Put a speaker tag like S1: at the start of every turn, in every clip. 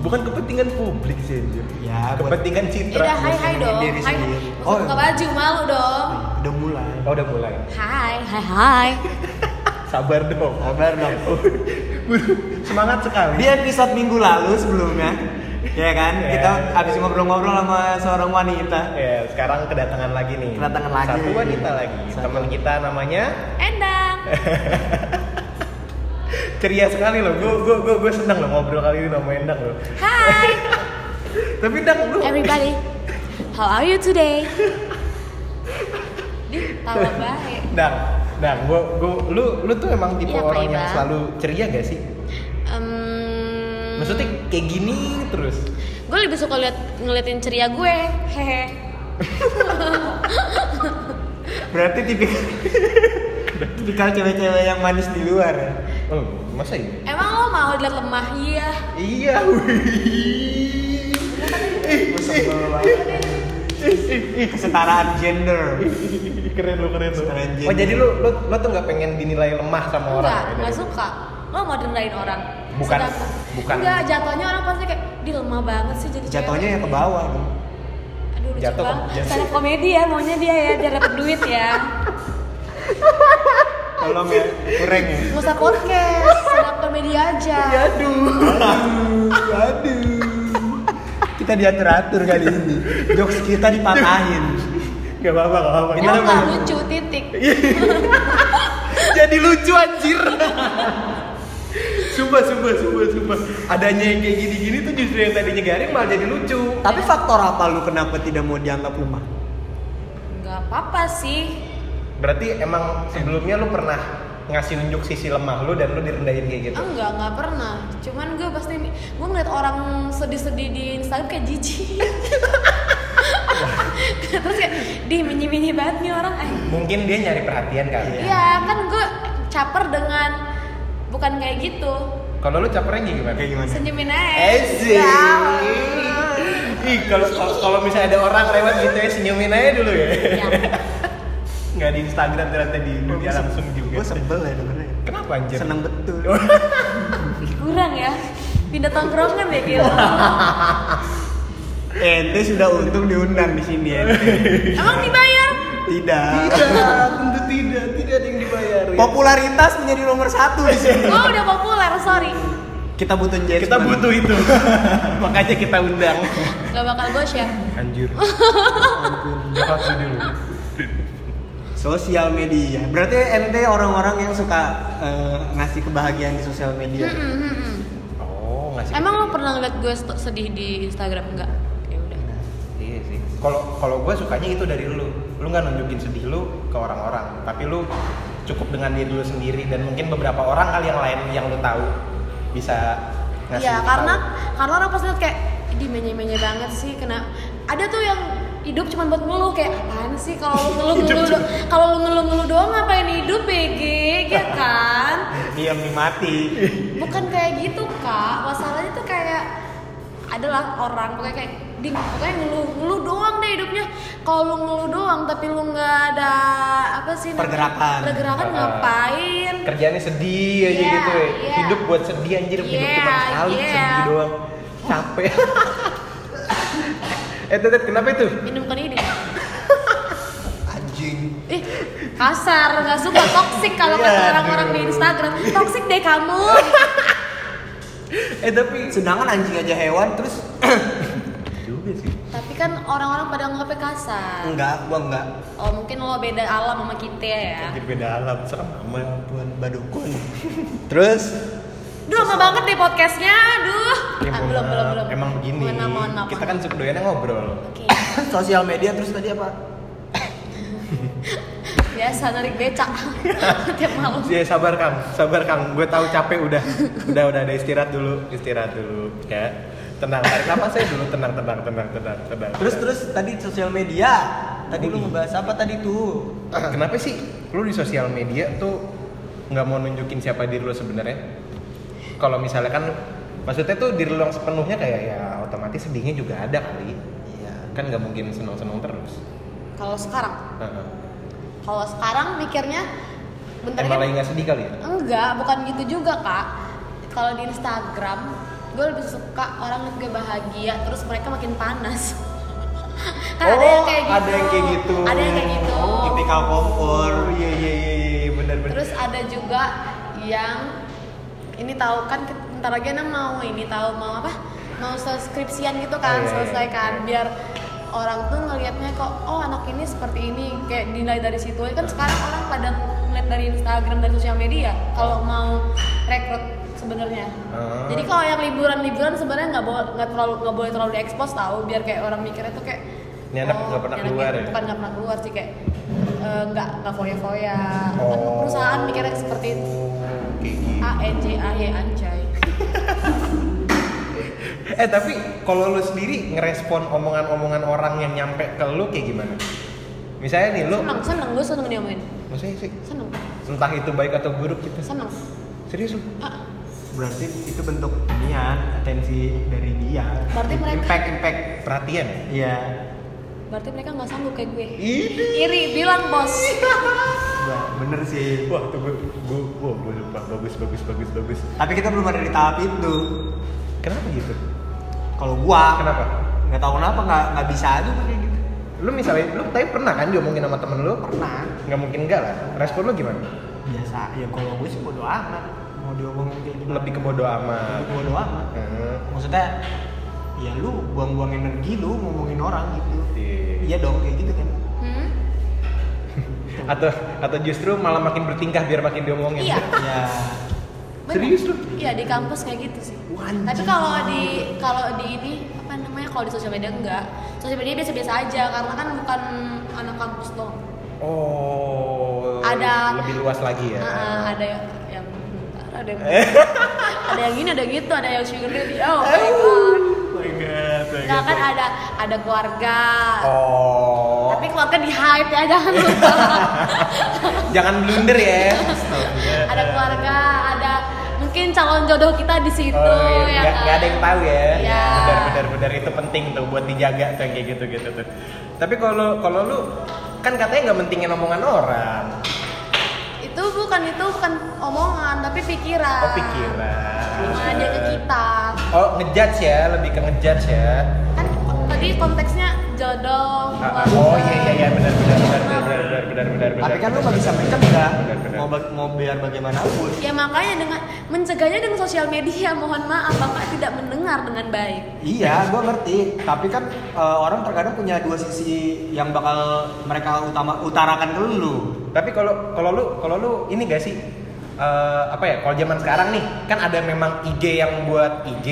S1: Bukan kepentingan publik sih anjir.
S2: Ya, buat-
S1: kepentingan
S3: Ya
S1: citra.
S3: udah hai hai dong.
S2: diri
S3: Hai.
S2: sendiri.
S3: Oh, buka baju malu dong.
S2: Udah mulai.
S1: Oh, udah mulai.
S3: Hai, hai, hai.
S1: Sabar dong.
S2: Sabar dong.
S1: Semangat sekali.
S2: Di episode minggu lalu sebelumnya, ya kan,
S1: Ya.
S2: kita habis ngobrol-ngobrol sama seorang wanita.
S1: Ya, sekarang kedatangan lagi nih.
S2: Kedatangan lagi.
S1: Satu wanita lagi.
S2: Satu.
S1: Teman kita namanya
S3: Endang.
S1: ceria sekali loh. Gue gue gue gue senang loh ngobrol kali ini sama Endang loh.
S3: Hai,
S1: Tapi Dang lu
S3: everybody. How are you today? Di, tawa baik.
S1: Dang, Dang, gue gue lu lu tuh emang tipe
S3: Iya,
S1: orang yang selalu ceria gak sih?
S3: Em,
S1: Maksudnya kayak gini terus.
S3: gue lebih suka liat ngeliatin ceria gue. Hehe.
S2: Berarti tipikal tipikal cewek-cewek yang manis di luar ya.
S1: Oh, masa iya?
S3: Emang lo mau dilihat lemah? Iya.
S1: Iya, wih.
S2: Kesetaraan gender.
S1: keren lu keren.
S2: Keren,
S1: Oh jadi lu lu lu tuh nggak pengen dinilai lemah sama orang?
S3: Enggak,
S1: ya,
S3: enggak
S1: dari-
S3: suka. Lo mau rendahin orang.
S1: Bukan,
S3: Sedangkan-
S1: bukan.
S3: Enggak, jatuhnya orang pasti kayak di lemah banget sih jadi
S2: Jatuhnya
S3: cewek."
S2: ya ke bawah. dong.
S3: Aduh lucu
S1: Jatuh
S3: banget. Stand komedi ya maunya dia ya biar dapet duit ya.
S2: Tolong ya, kurang ya.
S3: Nggak usah podcast, stand komedi aja.
S2: Aduh, aduh. Kita diatur-atur kali ini. Jokes kita dipatahin.
S1: Gak apa-apa, gak apa-apa. Kita
S3: nggak
S1: mau-
S3: lucu titik.
S1: Jadi lucu anjir. sumpah, sumpah, sumpah, sumpah. Adanya yang kayak gini-gini tuh justru yang tadinya garing malah jadi lucu.
S2: Tapi faktor apa lu kenapa tidak mau dianggap lemah?
S3: Nggak apa-apa sih.
S1: Berarti emang sebelumnya lu pernah ngasih nunjuk sisi lemah lu dan lu direndahin kayak gitu.
S3: Enggak, enggak pernah. Cuman gue pasti gue ngeliat orang sedih-sedih di Instagram kayak jijik. Terus kayak di mini-mini banget nih orang. Eh,
S1: Mungkin dia nyari perhatian kali.
S3: Iya, kan gue caper dengan bukan kayak gitu.
S1: Kalau lu capernya gimana?
S2: Kayak gimana?
S3: Senyumin aja.
S1: Asik.
S3: Ya.
S1: Ih, kalau kalau- kalau misalnya ada orang lewat gitu ya senyumin aja dulu ya.
S3: Ya.
S1: Nggak di Instagram ternyata di dunia langsung juga.
S2: Gue sebel ya dengernya.
S1: Kenapa anjir?
S2: Seneng betul.
S3: Kurang ya. Pindah tongkrongan ya gitu.
S2: Ente sudah untung diundang di sini ente.
S3: Emang dibayar?
S2: Tidak.
S1: Tidak, tentu tidak. Tidak ada yang dibayar.
S2: Popularitas menjadi nomor satu di sini.
S3: Gue udah populer, sorry.
S2: Kita butuh engagement.
S1: Kita butuh itu. Makanya kita undang.
S3: Gak bakal gue share.
S1: Anjir. Jahat lu dulu.
S2: Sosial media. Berarti ente orang-orang yang suka eh, ngasih kebahagiaan di sosial media.
S3: Hmm, hmm, hmm.
S1: Oh, ngasih.
S3: Emang lo pernah ngeliat gue sedih di Instagram? Enggak. Ya udah.
S1: Iya sih. Kalau kalau gue sukanya itu dari lu. Lu nggak nunjukin sedih lu ke orang-orang, tapi lu cukup dengan diri lu sendiri dan mungkin beberapa orang kali yang lain yang lu tahu bisa ngasih
S3: Iya,
S1: tahu.
S3: karena karena orang pasti liat kayak di menye-menye banget sih kena ada tuh yang hidup cuma buat ngeluh kayak apaan sih kalau lu ngeluh-ngeluh do- kalau lu ngeluh-ngeluh doang ngapain hidup BG ya kan
S2: Diam di mati.
S3: bukan kayak gitu kak masalahnya tuh kayak adalah orang pokoknya kayak ding pokoknya ngeluh ngeluh doang deh hidupnya kalau lu ngeluh doang tapi lu nggak ada apa sih?
S2: Pergerakan.
S3: pergerakan
S1: Ah.
S3: ngapain
S1: kerjanya sedih aja
S3: Iya,
S1: gitu ya.
S3: iya.
S1: Hidup buat sedih anjir, hidup
S3: Iya,
S1: cuma sekali
S3: iya.
S1: sedih doang. Capek. eh, Tetet, kenapa itu?
S3: minum ini
S2: Anjing.
S3: Ih, kasar, nggak suka toxic kalau
S1: Iya,
S3: kata orang-orang di. Instagram. Toxic deh kamu.
S1: Eh, tapi
S2: Sedangkan anjing aja hewan terus
S1: juga sih.
S3: Tapi kan orang-orang pada nganggapnya kasar.
S2: enggak, gua enggak.
S3: Oh, mungkin lo beda alam sama kita ya.
S1: Anjir beda alam, serem amat.
S2: Tuan badukun. Terus
S3: Duh, lama banget deh podcastnya. Aduh.
S1: Ya,
S3: Ah, belum, belum, belum.
S1: Emang begini.
S3: Mohon maaf, mohon maaf.
S1: Kita kan suka doyannya ngobrol.
S3: Oke.
S2: sosial media terus tadi apa?
S3: Biasa narik becak tiap malam.
S1: Ya sabar Kang, sabar Kang. Gue tahu capek udah. Udah udah ada istirahat dulu, istirahat dulu ya. Tenang, tarik napas saya dulu, tenang, tenang, tenang, tenang, tenang.
S2: Terus terus tadi sosial media. Tadi lu ngebahas apa tadi tuh?
S1: Kenapa sih lu di sosial media tuh nggak mau nunjukin siapa diri lu sebenarnya? Kalau misalnya kan maksudnya tuh diri lu yang sepenuhnya kayak ya otomatis sedihnya juga ada kali.
S2: Iya.
S1: Kan nggak mungkin seneng-seneng terus.
S3: Kalau sekarang,
S1: Heeh.
S3: kalau sekarang mikirnya bentar
S1: lagi nggak sedih kali ya?
S3: enggak, bukan gitu juga, Kak. Kalau di Instagram gue lebih suka orang yang gue bahagia terus mereka makin panas kan ada yang
S1: Oh,
S3: kayak gitu
S1: ada yang kayak gitu.
S3: ada yang kayak gitu
S2: Oh, tipikal kompor.
S1: Oh iya iya iya iya benar benar.
S3: terus ada juga yang ini tahu kan bentar lagi Anang mau ini tahu mau apa mau skripsian gitu kan
S1: Oh, iya, iya,
S3: selesai kan
S1: iya.
S3: biar orang tuh ngelihatnya kok oh anak ini seperti ini kayak dinilai dari situ kan sekarang orang pada ngeliat dari Instagram dari sosial media kalau mau rekrut sebenarnya
S1: Ah.
S3: jadi kalau yang liburan-liburan sebenarnya nggak boleh nggak terlalu nggak boleh terlalu diekspos tahu biar kayak orang mikirnya tuh kayak
S1: Ini anak nggak pernah
S3: ini anaknya
S1: keluar ya?
S3: bukan nggak pernah keluar sih kayak eh, nggak nggak foya-foya kan
S1: Oh.
S3: perusahaan mikirnya seperti itu E N J A Y anjay
S1: Eh tapi kalau lu sendiri ngerespon omongan-omongan orang yang nyampe ke lu kayak gimana? Misalnya nih lu,
S3: seneng seneng gue seneng diomongin
S1: maksudnya sih
S3: seneng
S1: entah itu baik atau buruk gitu.
S3: seneng
S1: Serius lu?
S3: ah,
S2: Berarti itu bentuk inian, atensi dari dia.
S3: Berarti mereka-
S2: impact impact.
S1: Perhatian ya?
S2: Iya.
S3: berarti mereka nggak sanggup kayak gue
S1: Ini.
S3: iri bilang bos
S2: Wah, bener sih.
S1: Wah, tuh gue, gue, gue, gue lupa. Bagus, bagus, bagus, bagus.
S2: Tapi kita belum ada di tahap itu.
S1: Kenapa gitu?
S2: Kalau gua
S1: Kenapa?
S2: nggak tahu kenapa nggak nggak bisa aja kayak gitu.
S1: Lu misalnya, lu tapi pernah kan diomongin sama temen lu?
S2: Pernah.
S1: Nggak mungkin enggak lah. Respon lu gimana?
S2: Biasa. Ya kalau gue sih bodo amat. Mau diomongin kayak gimana.
S1: Lebih ke bodo amat.
S2: Lebih bodo amat.
S1: Hmm.
S2: Maksudnya ya lu buang-buang energi lu ngomongin orang gitu.
S1: Iya.
S2: Iya dong kayak?
S1: Atau atau justru malah makin bertingkah biar makin diomongin.
S3: iya
S2: Ya.
S1: Serius lu?
S3: iya di kampus kayak gitu sih
S1: Anjing.
S3: tapi kalau di kalau di ini apa namanya kalau di sosial media enggak sosial media biasa-biasa aja karena kan bukan anak kampus dong
S1: Oh.
S3: Ada-
S1: lebih luas lagi ya.
S3: Ah, ada yang ada yang ada yang gini ada yang gitu ada yang sugar daddy oh my god
S1: Oh my god. God.
S3: kan ada ada keluarga
S1: Oh.
S3: Tapi keluarga di hype ya jangan lupa
S1: Jangan blunder ya.
S3: ada keluarga ada mungkin calon jodoh kita di situ
S1: Oh, iya.
S3: ya
S1: nggak,
S3: kan?
S1: nggak ada yang tahu ya.
S3: Iya.
S1: Benar, benar, benar itu penting tuh buat dijaga tuh kayak gitu gitu tuh. Tapi kalau kalau lu kan katanya nggak mentingin omongan orang.
S3: itu bukan itu bukan omongan tapi pikiran
S1: Oh pikiran.
S3: Omongan dia ke kita
S1: Oh ngejudge ya, lebih ke ngejudge ya.
S3: kan tadi konteksnya jodoh
S1: Ah, ah. oh iya iya iya benar benar benar benar benar benar benar benar.
S2: Tapi kan lu nggak bisa mencegah. Mau mau biar bagaimanapun.
S3: ya makanya dengan mencegahnya dengan sosial media mohon maaf bapak tidak mendengar dengan baik
S2: Iya, gua ngerti. Tapi kan eh, orang terkadang punya dua sisi yang bakal mereka utama utarakan ke lu.
S1: Tapi kalau kalau lu kalau lu ini gak sih eh, apa ya? Kalau zaman sekarang nih kan ada memang IG yang buat IG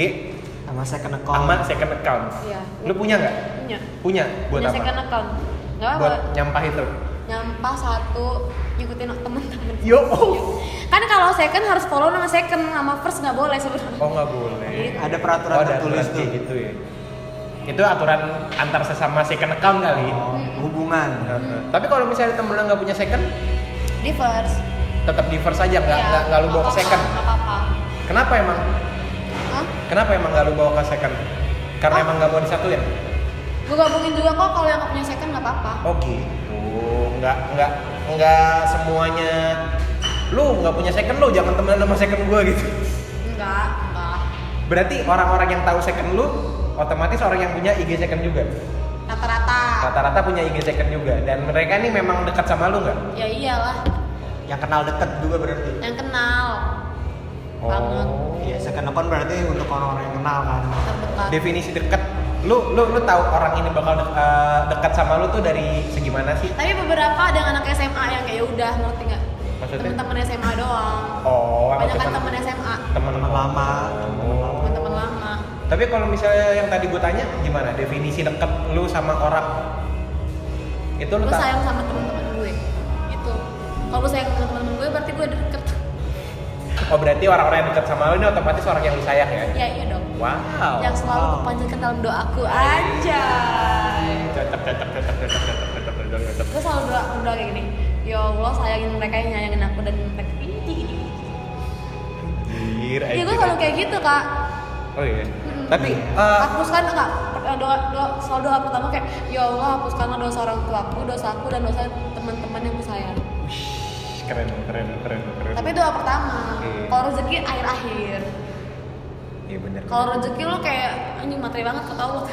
S2: Sama second account.
S1: sama second account.
S3: Iya.
S1: Lu punya nggak?
S3: Punya
S1: Punya buat
S3: punya
S1: apa?
S3: second account nggak apa
S1: Buat nyampah itu.
S3: nyampah satu ngikutin temen-temen
S1: Yo. Oh,
S3: kan kalau second harus follow nama second sama first nggak boleh sebenarnya
S1: oh nggak boleh.
S2: Ada peraturan
S1: Oh, ada
S2: tertulis tuh.
S1: gitu ya. Itu aturan antar sesama second account kali.
S2: Oh, hubungan.
S1: Heeh. Tapi kalau misalnya temen lu nggak punya second,
S3: di first
S1: tetap di first aja nggak
S3: Iya,
S1: nggak lu bawa ke second.
S3: nggak apa-apa
S1: Kenapa emang?
S3: Hah?
S1: Kenapa emang nggak lu bawa ke second? Karena
S3: Oh.
S1: emang nggak mau disatuin?
S3: Gue gabungin juga kok kalau yang nggak punya second nggak apa-apa.
S1: Oh gitu, nggak nggak nggak semuanya. Lu nggak punya second lu jangan temenan sama second gua gitu.
S3: enggak enggak
S1: Berarti orang-orang yang tahu second lu otomatis orang yang punya IG second juga.
S3: rata-rata.
S1: Rata-rata punya IG second juga. Dan mereka ini memang dekat sama lu nggak?
S3: ya iyalah.
S2: Yang kenal deket juga berarti.
S3: yang kenal. Banget.
S2: Iya, second account berarti untuk orang-orang yang kenal kan.
S3: terdekat.
S1: Definisi dekat, lu lu lu tahu orang ini bakal de- eh, dekat sama lu tuh dari segi mana sih?
S3: tapi beberapa ada yang anak SMA yang kayak "Ya udah ngerti nggak
S1: Maksudnya?
S3: teman-teman SMA doang
S1: Oh,
S3: banyak kan
S1: temen-
S3: teman SMA
S1: temen
S2: Temen lama.
S1: Oh.
S3: teman-teman lama
S1: Tapi kalau misalnya yang tadi gue tanya gimana definisi dekat lu sama orang? Itu lu
S3: gue sayang sama teman-teman gue itu kalau gue sayang sama teman-teman gue berarti gue deket
S1: Oh berarti orang-orang yang dekat sama lu ini otomatis orang yang lu sayang ya?
S3: ya iya dong
S1: Wow.
S3: yang selalu
S2: Wow.
S3: kupanjatkan dalam doaku
S1: Cocok, cocok, cocok, cocok, cocok, cocok, cocok, cocok.
S3: gue selalu doa berdoa kayak gini ya Allah sayangin mereka yang nyayangin aku dan mereka ini gini
S1: Anjir,
S3: iya gue selalu kayak gitu kak
S1: Oh iya.
S3: Mm-mm.
S1: Tapi
S3: Hmm.
S1: eh,
S3: hapuskan enggak doa, doa selalu doa pertama kayak ya Allah hapuskanlah dosa orang tuaku dosaku dan dosa teman-teman yang kusayang
S1: keren, keren, keren, keren.
S3: tapi doa pertama
S1: Oke.
S3: kalau rezeki akhir-akhir
S1: Iya bener.
S3: Kalau rezeki lu kayak anjing materi banget kata Allah.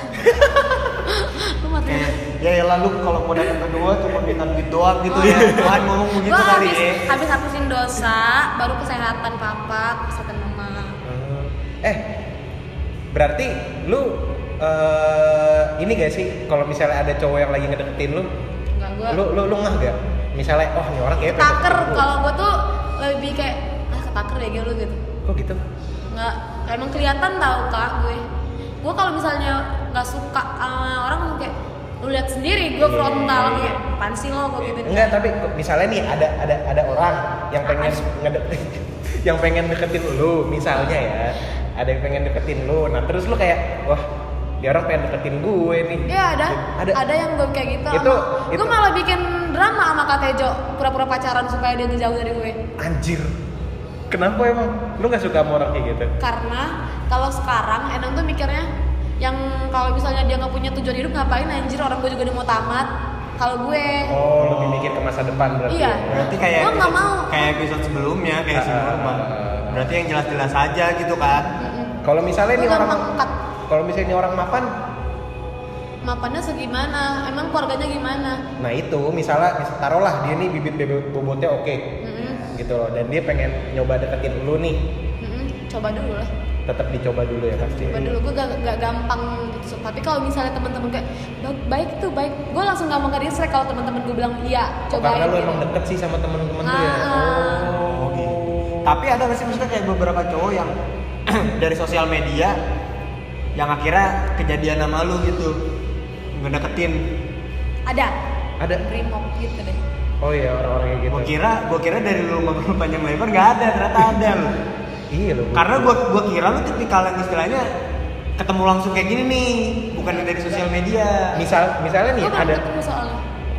S3: lu materi.
S2: ya ya lalu kalau mau datang kedua cuma minta duit doang gitu ya Tuhan ngomong begitu
S3: Gua
S2: kali
S3: habis,
S2: ya
S3: habis hapusin dosa, baru kesehatan papa, kesehatan mama.
S1: Eh, berarti lu eh ini gak sih kalau misalnya ada cowok yang lagi ngedeketin lu,
S3: Enggak gua.
S1: lu lu lu ngah gak? Misalnya, oh ini orang kayak
S3: Taker kalau gua tuh lebih kayak ah ketaker deh gitu gitu.
S1: Kok gitu?
S3: Nggak emang kelihatan tau kak gue. Gue kalau misalnya nggak suka sama orang kayak lu lihat sendiri gue
S1: Iya,
S3: frontal
S1: iya.
S3: kayak apaan sih lo gue gitu
S1: Enggak, tapi misalnya nih ada ada ada orang yang pengen ngedek yang pengen deketin lu misalnya ya. Ada yang pengen deketin lu. Nah, terus lu kayak wah, dia orang pengen deketin gue nih.
S3: Iya ada,
S1: Ada.
S3: ada, yang gue kayak gitu.
S1: Itu-
S3: gue
S1: itu-
S3: malah bikin drama sama Kak Tejo, pura-pura pacaran supaya dia ngejauh dari gue.
S1: Anjir. Kenapa emang? Lu gak suka sama orang kayak gitu?
S3: Karena kalau sekarang Enang tuh mikirnya yang kalau misalnya dia nggak punya tujuan hidup ngapain anjir orang gue juga udah mau tamat. Kalau gue,
S1: Oh, lebih mikir ke masa depan berarti.
S3: Iya.
S1: ya?
S2: berarti kayak
S3: nggak
S2: episode-
S3: mau.
S2: kayak episode sebelumnya kayak si Norma
S1: ah, ah.
S2: berarti yang jelas-jelas aja gitu kan
S3: mm-mm.
S1: Kalau misalnya
S3: gue
S1: ini orang kalau misalnya ini orang mapan,
S3: Mapannya segimana? Emang keluarganya gimana?
S1: nah itu misalnya mis- taruhlah dia nih bibit bebek bobotnya oke
S3: Mm-mm.
S1: Gitu loh dan dia pengen nyoba deketin lu nih
S3: Mm-mm. Coba dulu lah.
S1: tetap dicoba dulu ya pasti
S3: Coba dulu gue gak, gak gampang gitu. Tapi kalau misalnya teman-teman kayak "Ba- baik tuh baik, gue langsung gampang ke distract kalau teman-teman gue bilang iya
S1: Oh,
S3: cobain.
S1: karena lu
S3: gitu.
S1: emang deket sih sama temen-temen ya
S3: Ah.
S2: Oh, gitu. Tapi ada nggak sih maksudnya kayak beberapa cowok yang dari sosial media yang akhirnya kejadian sama lu gitu ngedeketin.
S3: Ada.
S1: ada
S3: Brimob gitu deh.
S1: Oh iya orang-orang kayak gitu
S2: Gua kira, gua kira dari lu ngobrol panjang lebar nggak ada, ternyata ada lu.
S1: iya loh
S2: Karena gua gua kira lu tipikal yang istilahnya ketemu langsung kayak gini nih, bukan dari sosial media.
S1: misal misalnya nih
S3: Gue belum
S1: ada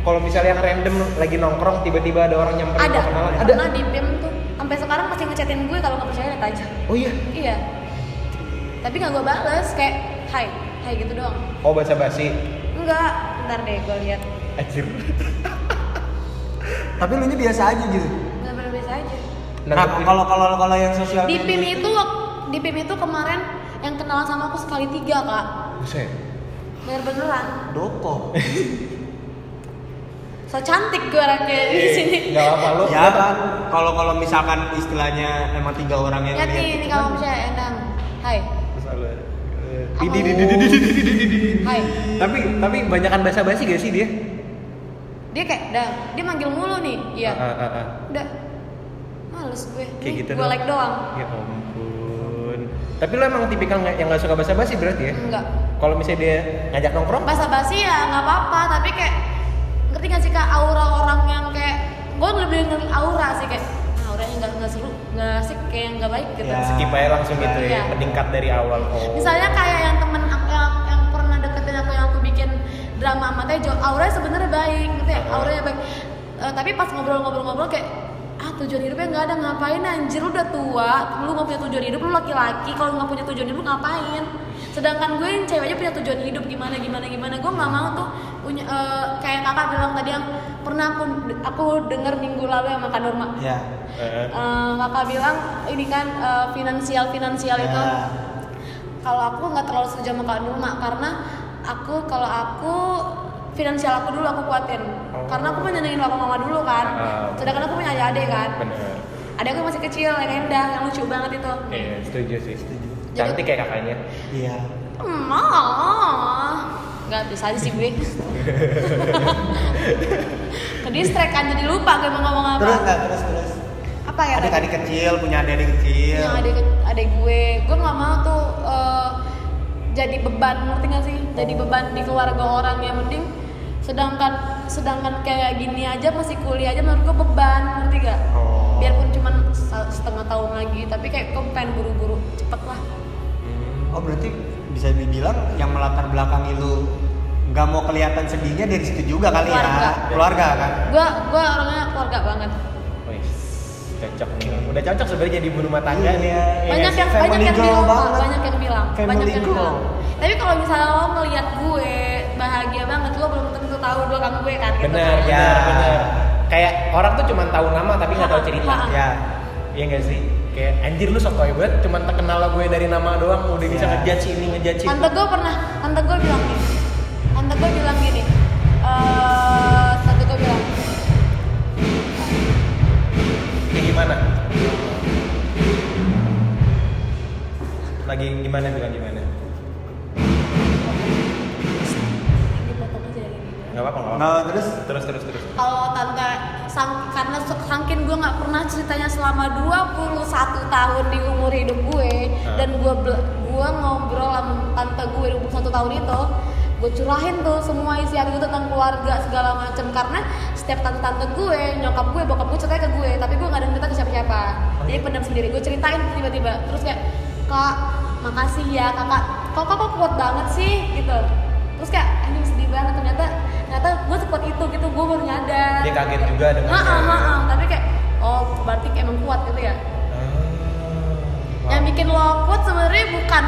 S1: kalau misalnya yang random lagi nongkrong tiba-tiba ada orang nyamperin
S3: Ada.
S1: kenalan ada
S3: Pernah di BEM tuh. Sampai sekarang masih ngechatin gue kalau nggak percaya lihat aja.
S1: oh iya
S3: Iya. Tapi nggak gue bales kayak hai, hai gitu doang.
S1: oh basa basi
S3: Enggak, ntar deh gue lihat.
S1: Anjir.
S2: Tapi lu nya biasa aja gitu.
S3: Bener-bener biasa aja.
S2: Nah, kalau kalau kalau yang sosial
S3: Di PIM itu di PIM itu kemarin yang kenalan sama aku sekali tiga kak.
S1: Buset.
S3: Bener beneran.
S2: doko.
S3: So cantik gue orangnya di sini.
S1: Gak apa lu.
S2: ya kan, kalau kalau misalkan istilahnya emang tiga orang yang
S3: Lihat ini kamu percaya endang. Hai,
S1: eh,
S3: hai.
S1: Tapi tapi banyakan basa basi gak sih dia?
S3: Dia kayak, dah, dia manggil mulu nih. Iya.
S1: Ah, ah, ah.
S3: Udah. Males gue.
S1: Kayak
S3: Nih,
S1: gitu
S3: gue like doang.
S1: Ya ampun. Tapi lu emang tipikal nggak- yang gak suka basa basi berarti ya?
S3: Enggak.
S1: Kalau misalnya dia ngajak nongkrong,
S3: Basa basi ya nggak apa-apa, tapi kayak ngerti gak sih kak aura orang yang kayak gue lebih ngeri aura sih kayak ah, auranya nggak nggak seru nggak asik kayak nggak baik gitu.
S2: Ya.
S1: skip aja langsung gitu ya,
S3: Iya.
S1: meningkat dari awal. Oh.
S3: Misalnya kayak yang temen drama sama Tejo, auranya sebenarnya baik, ngerti ya? Auranya baik. Eh, tapi pas ngobrol-ngobrol-ngobrol kayak ah tujuan hidupnya nggak ada ngapain anjir lu udah tua lu nggak punya tujuan hidup lu laki-laki kalau nggak punya tujuan hidup lu ngapain sedangkan gue yang cewek aja punya tujuan hidup gimana gimana gimana gue nggak mau tuh punya eh, kayak kakak bilang tadi yang pernah aku aku denger minggu lalu yang makan Norma
S2: Ya.
S1: Eh,
S3: Eh, kakak bilang ini kan eh, finansial finansial itu
S2: Ya.
S3: kalau aku nggak terlalu setuju sama Kak Nurma karena aku kalau aku finansial aku dulu aku kuatin
S1: Oh.
S3: karena aku menyenengin papa mama dulu kan
S1: Ah.
S3: sedangkan aku punya adik kan
S1: bener.
S3: adik aku masih kecil yang endah yang lucu banget itu
S1: Iya, setuju sih. Cantik kayak kakaknya.
S2: Iya.
S3: Emang nggak bisa aja sih gue ke distract kan jadi lupa gue mau ngomong apa
S2: Terus nggak terus terus.
S3: apa ya
S2: Adik
S3: tadi?
S2: adik kecil punya adik adik kecil.
S3: yang adik adik gue gue nggak mau tuh eh, jadi beban ngerti gak sih? Jadi beban di keluarga orang yang penting sedangkan sedangkan kayak gini aja masih kuliah aja menurut gue beban ngerti gak
S2: Oh.
S3: biarpun cuma se- setengah tahun lagi tapi kayak gue pengen buru-buru cepet lah.
S2: Oh berarti bisa dibilang yang melatar belakangi lu nggak mau kelihatan sedihnya dari situ juga kali
S3: Keluarga.
S2: ya? Keluarga. Kan?
S3: Gue gue orangnya keluarga banget.
S1: Wih, cocok. Udah cocok sebenarnya jadi ibu rumah tangga nih.
S2: Iya, iya.
S3: banyak yang banyak yang bilang
S2: banget.
S3: banyak yang bilang
S2: Family
S3: banyak yang bilang tapi kalau misalnya lo ngeliat gue bahagia banget lo belum tentu tahu belakang gue kan gitu
S1: Bener,
S3: kan.
S2: Ya.
S1: bener. Kayak orang tuh cuma tahu nama tapi nggak tahu cerita.
S2: Ya
S1: Iya gak sih? Kayak anjir lu sotoy banget, cuman terkenal gue dari nama doang udah bisa
S2: Iya.
S1: ngejudge ini ngejudge itu.
S3: Tante gue pernah, tante gue bilang gini. Tante gue bilang gini. Eh, tante gue bilang,
S1: Kayak gimana? Lagi gimana bilang gimana?
S3: ya gini.
S1: Gak apa-apa.
S2: Nah, terus
S1: Terus, terus, terus.
S3: Kalau tante sang, karena saking gue nggak pernah ceritanya selama 21 tahun di umur hidup gue
S1: Ah.
S3: dan gue gue ngobrol sama tante gue 21 tahun itu gue curahin tuh semua isi hati gue tentang keluarga segala macem. Karena setiap tante-tante gue nyokap gue bokap gue ceritanya ke gue tapi gue gak ada cerita ke siapa-siapa. Jadi pendam sendiri gue ceritain tiba-tiba. Terus kayak kak makasih ya kakak. Kok kok kuat banget sih? Gitu. Terus kayak anjing sedih banget. Ternyata ternyata gue sekuat itu gitu. Gue baru nyadar.
S1: Dia kaget juga dengan
S3: Heeh, heeh. tapi kayak oh berarti emang kuat gitu ya.
S1: Ah,
S3: yang bikin lo kuat sebenarnya bukan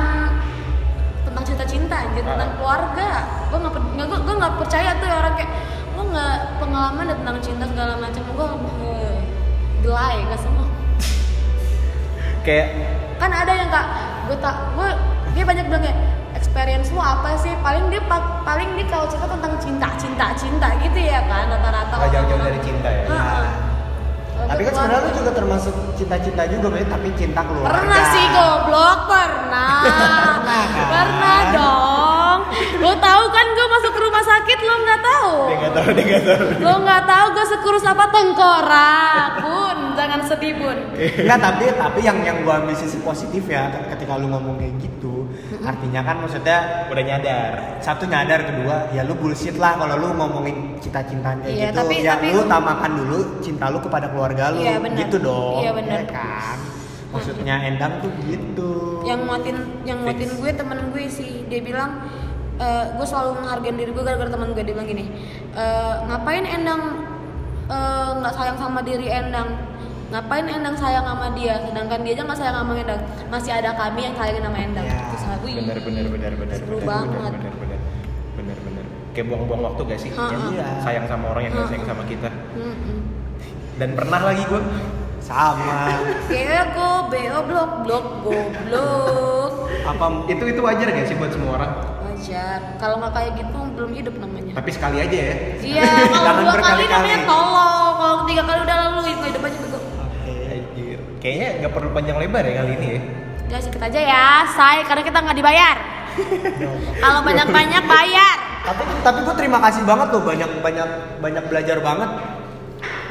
S3: tentang cinta-cinta anjir tentang
S1: Ah.
S3: keluarga gue nggak nggak gue nggak percaya tuh ya orang kayak lo nggak pengalaman tentang cinta segala macam gue eh, gelai nggak semua
S1: Kayak
S3: kan ada yang kak gue tak gue dia banyak bilang kayak experience lu apa sih paling dia pa- paling dia kalau cerita tentang cinta cinta cinta gitu ya kan rata-rata
S1: Nggak jauh-jauh dari cinta ya?
S3: Heeh.
S2: Tapi kan sebenarnya lu juga termasuk cinta-cinta juga Be, tapi cinta keluarga.
S3: Pernah sih goblok, pernah.
S2: Pernah kan?
S3: pernah dong. Lo tahu kan gue masuk ke rumah sakit lo nggak tahu.
S1: dia nggak tahu, dia nggak tahu.
S3: Lo nggak tahu gue sekurus apa tengkorak. Bun, jangan sedih bun.
S2: Enggak, tapi tapi yang yang gua ambil sisi positif ya ketika lu ngomong kayak gitu. Artinya kan maksudnya
S1: Udah nyadar.
S2: satu nyadar kedua ya lu bullshit lah kalau lu ngomongin cinta-cintaan kayak
S3: Iya,
S2: gitu
S3: tapi-
S2: ya
S3: tapi-
S2: lu utamakan dulu cinta lu kepada keluarga lu
S3: Iya, benar.
S2: gitu dong
S3: Iya, benar.
S2: ya kan maksudnya Endang tuh gitu
S3: Yang nguatin, yang nguatin gue temen gue sih. Dia bilang eh, gue selalu menghargai diri gue gara-gara teman gue dia bilang gini. "Eh, ngapain Endang eh, nggak sayang sama diri Endang? Ngapain Endang sayang sama dia? Sedangkan dia aja nggak sayang sama Endang. Masih ada kami yang sayangin sama Endang.
S2: Ya,
S3: Terus gue,
S1: Bener, bener, bener, bener,
S3: Seru
S1: bener,
S3: banget.
S1: bener, bener, bener, bener, bener. Kayak buang-buang waktu gak sih? Ya,
S2: Iya.
S1: Sayang sama orang yang gak
S3: Ha-ha.
S1: sayang sama kita.
S3: Mm-mm.
S1: Dan pernah lagi gue
S2: sama
S3: Bego, bego, blok, blok, goblok.
S2: apa
S1: itu itu wajar gak sih buat semua orang?
S3: Wajar. Kalau nggak kayak gitu belum hidup namanya.
S1: Tapi sekali aja ya.
S3: Iya, kalau dua kali namanya tolong. Kalau tiga kali udah lalu nggak hidup aja bego.
S1: Kayaknya nggak perlu panjang lebar ya kali ini ya.
S3: Udah sikit aja ya, say, karena kita nggak dibayar. Kalau banyak-banyak bayar.
S2: tapi tapi gue terima kasih banget tuh banyak banyak banyak belajar banget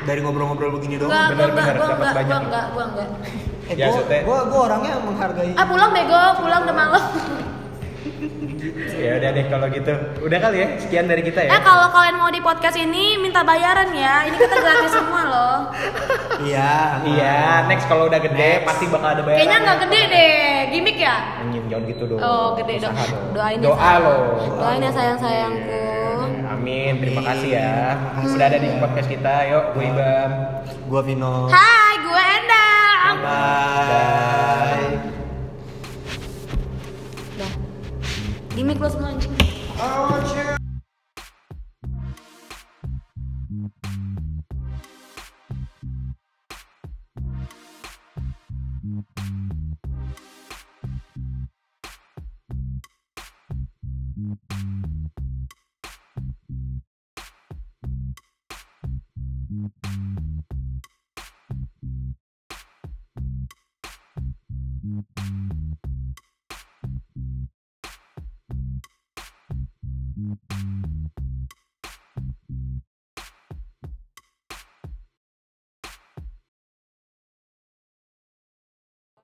S2: dari ngobrol-ngobrol begini doang
S3: Enggak, gua
S1: benar,
S3: enggak,
S1: benar,
S3: gua
S1: dapat
S3: enggak,
S1: banyak.
S3: gua enggak, gua enggak.
S2: eh,
S1: Ya,
S2: gue gue gue orangnya menghargai
S3: Ah pulang bego, pulang udah malam.
S1: Ya udah deh kalau gitu. Udah kali ya. Sekian dari kita ya.
S3: Eh kalau kalian mau di podcast ini minta bayaran ya. Ini kita gratis semua loh.
S2: iya
S1: Iya, next kalau udah gede pasti bakal ada bayaran.
S3: Kayaknya nggak gede deh, gimmick ya.
S1: Anjing jangan gitu dong.
S3: Oh gede dong. Doain ya,
S1: Doa
S3: sayang.
S1: loh.
S3: Doain ya sayang sayangku.
S1: Amin, terima kasih ya. Udah ada di podcast kita. Yuk, gue Ibam.
S2: gue Vino
S3: Hai, gue Endang.
S2: bye
S3: me close blind. I want you.